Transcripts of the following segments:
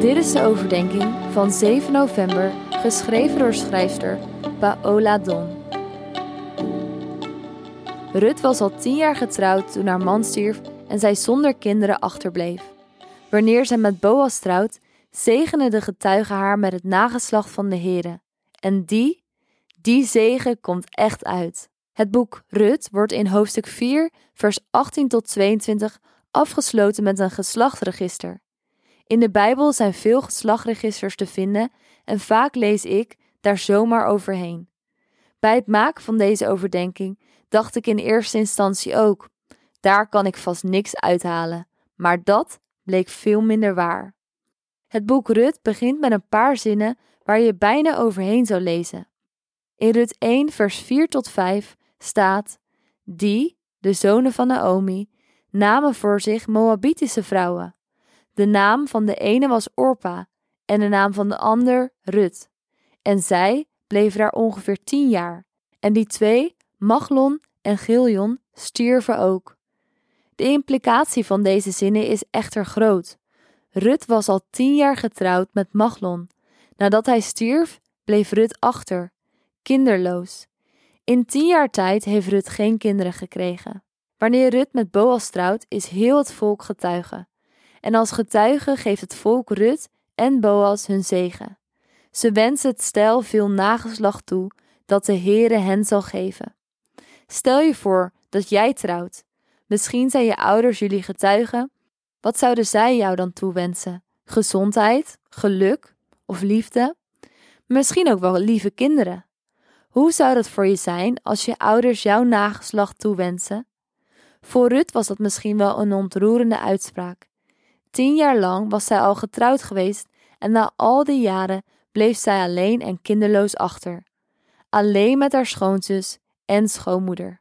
Dit is de overdenking van 7 november, geschreven door schrijfster Paola Don. Rut was al tien jaar getrouwd toen haar man stierf en zij zonder kinderen achterbleef. Wanneer zij met Boas trouwt, zegenen de getuigen haar met het nageslacht van de Here. En die, die zegen komt echt uit. Het boek Rut wordt in hoofdstuk 4, vers 18 tot 22 afgesloten met een geslachtregister. In de Bijbel zijn veel geslachtregisters te vinden en vaak lees ik daar zomaar overheen. Bij het maken van deze overdenking dacht ik in eerste instantie ook: daar kan ik vast niks uithalen. Maar dat bleek veel minder waar. Het boek Rut begint met een paar zinnen waar je bijna overheen zou lezen. In Rut 1, vers 4 tot 5 staat: Die, de zonen van Naomi, namen voor zich Moabitische vrouwen. De naam van de ene was Orpa en de naam van de ander Rut. En zij bleven daar ongeveer tien jaar. En die twee, Maglon en Giljon, stierven ook. De implicatie van deze zinnen is echter groot. Rut was al tien jaar getrouwd met Maglon. Nadat hij stierf, bleef Rut achter, kinderloos. In tien jaar tijd heeft Rut geen kinderen gekregen. Wanneer Rut met Boas trouwt, is heel het volk getuige. En als getuige geeft het volk Rut en Boas hun zegen. Ze wensen het stel veel nageslacht toe dat de Heere hen zal geven. Stel je voor dat jij trouwt. Misschien zijn je ouders jullie getuigen. Wat zouden zij jou dan toewensen? Gezondheid, geluk of liefde? Misschien ook wel lieve kinderen. Hoe zou dat voor je zijn als je ouders jouw nageslacht toewensen? Voor Rut was dat misschien wel een ontroerende uitspraak. Tien jaar lang was zij al getrouwd geweest en na al die jaren bleef zij alleen en kinderloos achter. Alleen met haar schoonzus en schoonmoeder.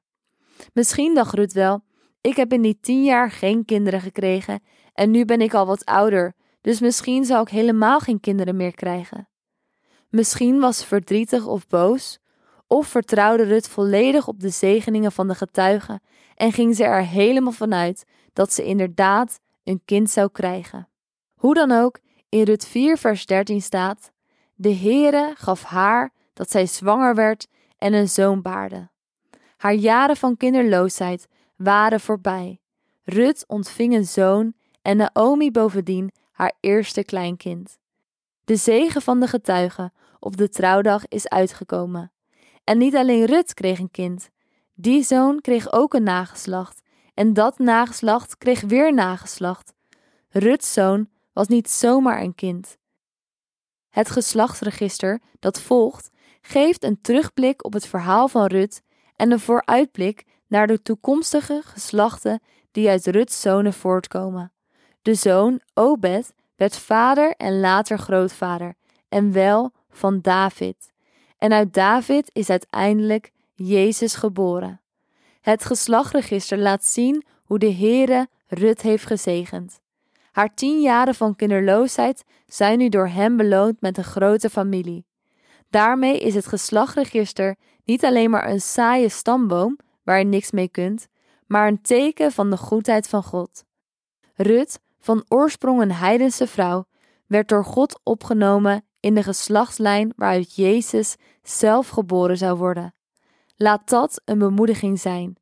Misschien dacht Rut wel: ik heb in die tien jaar geen kinderen gekregen en nu ben ik al wat ouder, dus misschien zal ik helemaal geen kinderen meer krijgen. Misschien was ze verdrietig of boos, of vertrouwde Rut volledig op de zegeningen van de getuigen en ging ze er helemaal vanuit dat ze inderdaad een kind zou krijgen. Hoe dan ook, in Rut 4 vers 13 staat: De Heere gaf haar dat zij zwanger werd en een zoon baarde. Haar jaren van kinderloosheid waren voorbij. Rut ontving een zoon en Naomi bovendien haar eerste kleinkind. De zegen van de getuigen op de trouwdag is uitgekomen. En niet alleen Rut kreeg een kind, die zoon kreeg ook een nageslacht, en dat nageslacht kreeg weer nageslacht. Ruts zoon was niet zomaar een kind. Het geslachtsregister dat volgt geeft een terugblik op het verhaal van Rut en een vooruitblik naar de toekomstige geslachten die uit Ruts zonen voortkomen. De zoon Obed werd vader en later grootvader, en wel van David. En uit David is uiteindelijk Jezus geboren. Het geslachtregister laat zien hoe de Heere Rut heeft gezegend. Haar tien jaren van kinderloosheid zijn nu door hem beloond met een grote familie. Daarmee is het geslachtregister niet alleen maar een saaie stamboom waar je niks mee kunt, maar een teken van de goedheid van God. Rut, van oorsprong een heidense vrouw, werd door God opgenomen in de geslachtslijn waaruit Jezus zelf geboren zou worden. Laat dat een bemoediging zijn.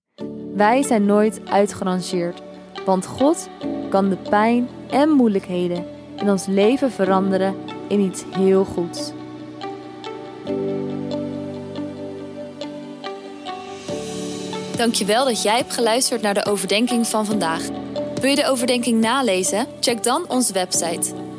Wij zijn nooit uitgerangeerd, want God kan de pijn en moeilijkheden in ons leven veranderen in iets heel goeds. Dankjewel dat jij hebt geluisterd naar de overdenking van vandaag. Wil je de overdenking nalezen? Check dan onze website.